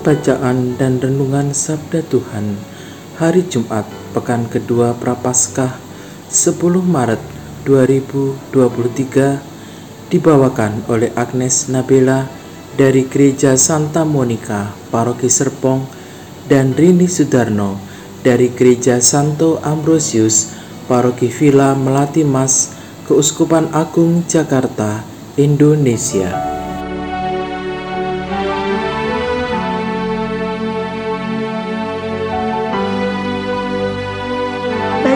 Bacaan dan Renungan Sabda Tuhan Hari Jumat Pekan Kedua Prapaskah 10 Maret 2023 Dibawakan oleh Agnes Nabela dari Gereja Santa Monica, Paroki Serpong dan Rini Sudarno dari Gereja Santo Ambrosius, Paroki Villa Melati Mas, Keuskupan Agung Jakarta, Indonesia.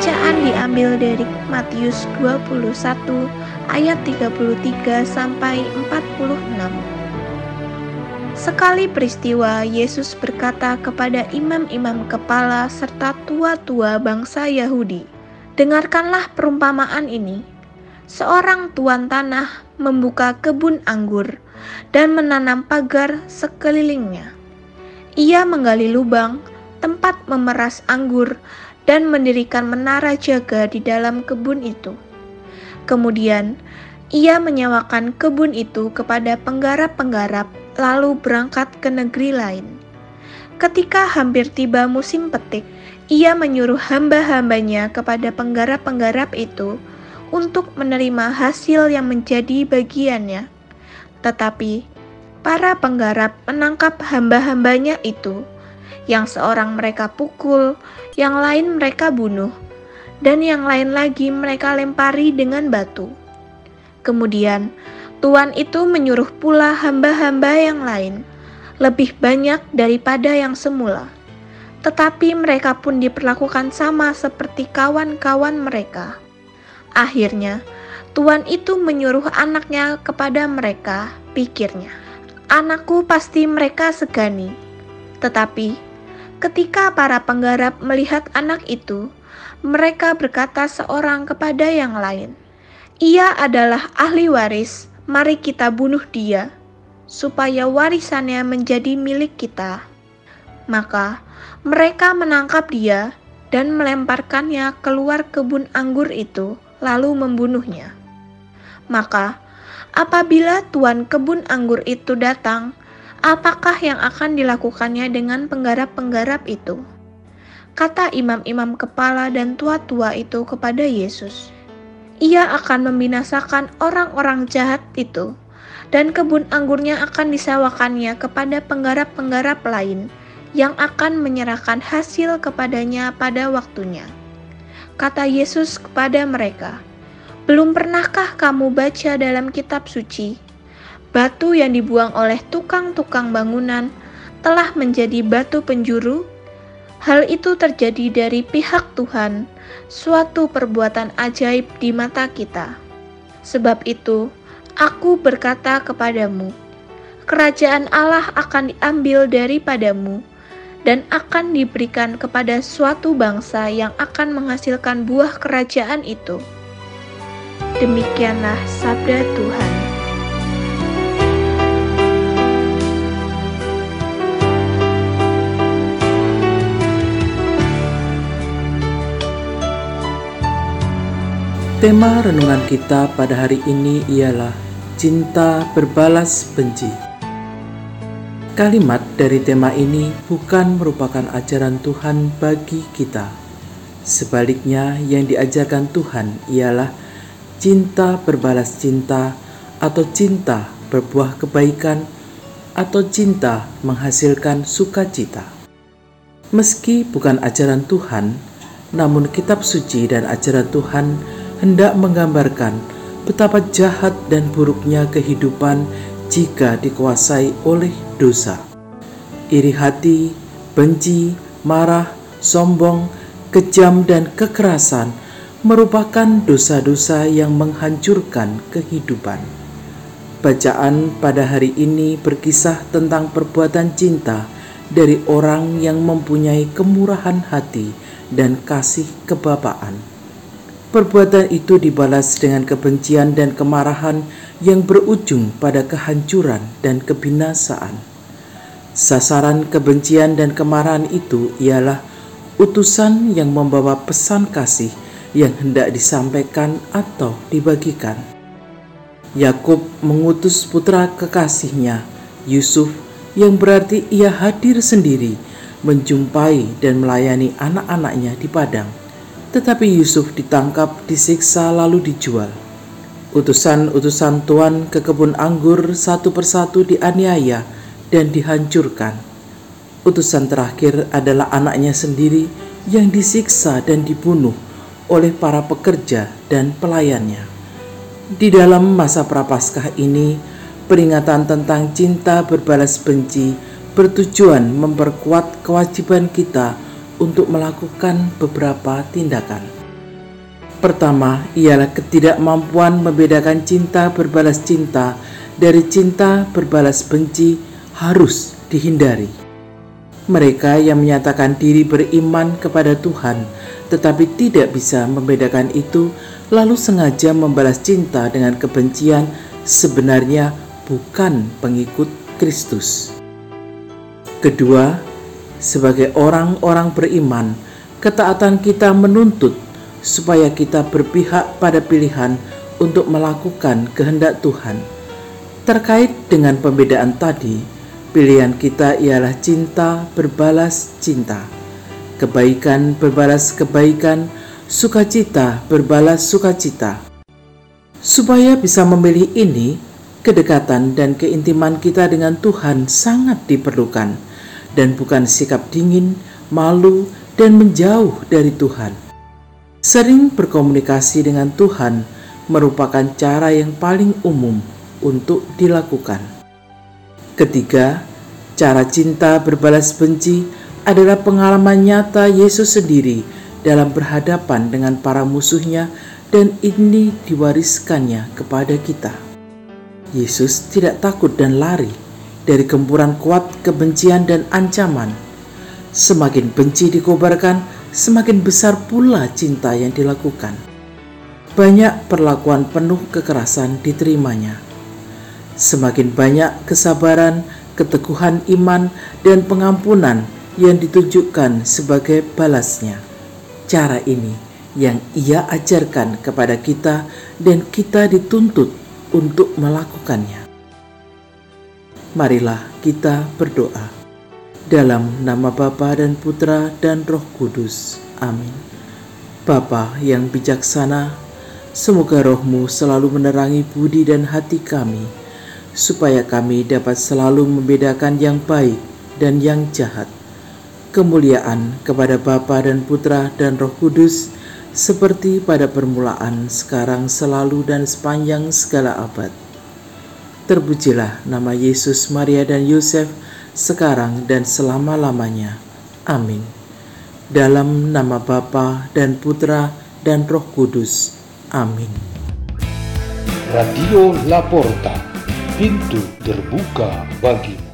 Bacaan diambil dari Matius 21 ayat 33 sampai 46. Sekali peristiwa Yesus berkata kepada imam-imam kepala serta tua-tua bangsa Yahudi, "Dengarkanlah perumpamaan ini. Seorang tuan tanah membuka kebun anggur dan menanam pagar sekelilingnya. Ia menggali lubang tempat memeras anggur dan mendirikan menara jaga di dalam kebun itu. Kemudian, ia menyewakan kebun itu kepada penggarap-penggarap, lalu berangkat ke negeri lain. Ketika hampir tiba musim petik, ia menyuruh hamba-hambanya kepada penggarap-penggarap itu untuk menerima hasil yang menjadi bagiannya. Tetapi para penggarap menangkap hamba-hambanya itu yang seorang mereka pukul, yang lain mereka bunuh, dan yang lain lagi mereka lempari dengan batu. Kemudian, Tuan itu menyuruh pula hamba-hamba yang lain, lebih banyak daripada yang semula. Tetapi mereka pun diperlakukan sama seperti kawan-kawan mereka. Akhirnya, Tuan itu menyuruh anaknya kepada mereka, pikirnya. Anakku pasti mereka segani. Tetapi Ketika para penggarap melihat anak itu, mereka berkata seorang kepada yang lain, "Ia adalah ahli waris, mari kita bunuh dia, supaya warisannya menjadi milik kita." Maka mereka menangkap dia dan melemparkannya keluar kebun anggur itu, lalu membunuhnya. Maka, apabila tuan kebun anggur itu datang, apakah yang akan dilakukannya dengan penggarap-penggarap itu? Kata imam-imam kepala dan tua-tua itu kepada Yesus, "Ia akan membinasakan orang-orang jahat itu, dan kebun anggurnya akan disewakannya kepada penggarap-penggarap lain yang akan menyerahkan hasil kepadanya pada waktunya." Kata Yesus kepada mereka, "Belum pernahkah kamu baca dalam kitab suci?" Batu yang dibuang oleh tukang-tukang bangunan telah menjadi batu penjuru? Hal itu terjadi dari pihak Tuhan, suatu perbuatan ajaib di mata kita. Sebab itu, aku berkata kepadamu, kerajaan Allah akan diambil daripadamu dan akan diberikan kepada suatu bangsa yang akan menghasilkan buah kerajaan itu. Demikianlah sabda Tuhan. Tema renungan kita pada hari ini ialah cinta berbalas benci. Kalimat dari tema ini bukan merupakan ajaran Tuhan bagi kita. Sebaliknya, yang diajarkan Tuhan ialah cinta berbalas cinta, atau cinta berbuah kebaikan, atau cinta menghasilkan sukacita. Meski bukan ajaran Tuhan, namun kitab suci dan ajaran Tuhan hendak menggambarkan betapa jahat dan buruknya kehidupan jika dikuasai oleh dosa. Iri hati, benci, marah, sombong, kejam, dan kekerasan merupakan dosa-dosa yang menghancurkan kehidupan. Bacaan pada hari ini berkisah tentang perbuatan cinta dari orang yang mempunyai kemurahan hati dan kasih kebapaan. Perbuatan itu dibalas dengan kebencian dan kemarahan yang berujung pada kehancuran dan kebinasaan. Sasaran kebencian dan kemarahan itu ialah utusan yang membawa pesan kasih yang hendak disampaikan atau dibagikan. Yakub mengutus putra kekasihnya, Yusuf, yang berarti ia hadir sendiri, menjumpai dan melayani anak-anaknya di padang. Tetapi Yusuf ditangkap, disiksa, lalu dijual. Utusan-utusan Tuhan ke kebun anggur satu persatu dianiaya dan dihancurkan. Utusan terakhir adalah anaknya sendiri yang disiksa dan dibunuh oleh para pekerja dan pelayannya. Di dalam masa prapaskah ini, peringatan tentang cinta berbalas benci bertujuan memperkuat kewajiban kita untuk melakukan beberapa tindakan. Pertama, ialah ketidakmampuan membedakan cinta berbalas cinta dari cinta berbalas benci harus dihindari. Mereka yang menyatakan diri beriman kepada Tuhan tetapi tidak bisa membedakan itu lalu sengaja membalas cinta dengan kebencian sebenarnya bukan pengikut Kristus. Kedua, sebagai orang-orang beriman, ketaatan kita menuntut supaya kita berpihak pada pilihan untuk melakukan kehendak Tuhan. Terkait dengan pembedaan tadi, pilihan kita ialah cinta berbalas cinta, kebaikan berbalas kebaikan, sukacita berbalas sukacita. Supaya bisa memilih ini, kedekatan dan keintiman kita dengan Tuhan sangat diperlukan, dan bukan sikap dingin, malu, dan menjauh dari Tuhan. Sering berkomunikasi dengan Tuhan merupakan cara yang paling umum untuk dilakukan. Ketiga, cara cinta berbalas benci adalah pengalaman nyata Yesus sendiri dalam berhadapan dengan para musuhnya dan ini diwariskannya kepada kita. Yesus tidak takut dan lari dari gempuran kuat kebencian dan ancaman. Semakin benci dikobarkan, semakin besar pula cinta yang dilakukan. Banyak perlakuan penuh kekerasan diterimanya. Semakin banyak kesabaran, keteguhan iman, dan pengampunan yang ditunjukkan sebagai balasnya cara ini yang ia ajarkan kepada kita dan kita dituntut untuk melakukannya. Marilah kita berdoa. Dalam nama Bapa dan Putra dan Roh Kudus. Amin. Bapa yang bijaksana, semoga rohmu selalu menerangi budi dan hati kami, supaya kami dapat selalu membedakan yang baik dan yang jahat kemuliaan kepada Bapa dan Putra dan Roh Kudus, seperti pada permulaan, sekarang, selalu, dan sepanjang segala abad. Terpujilah nama Yesus, Maria, dan Yosef, sekarang dan selama-lamanya. Amin. Dalam nama Bapa dan Putra dan Roh Kudus. Amin. Radio Laporta, pintu terbuka bagimu.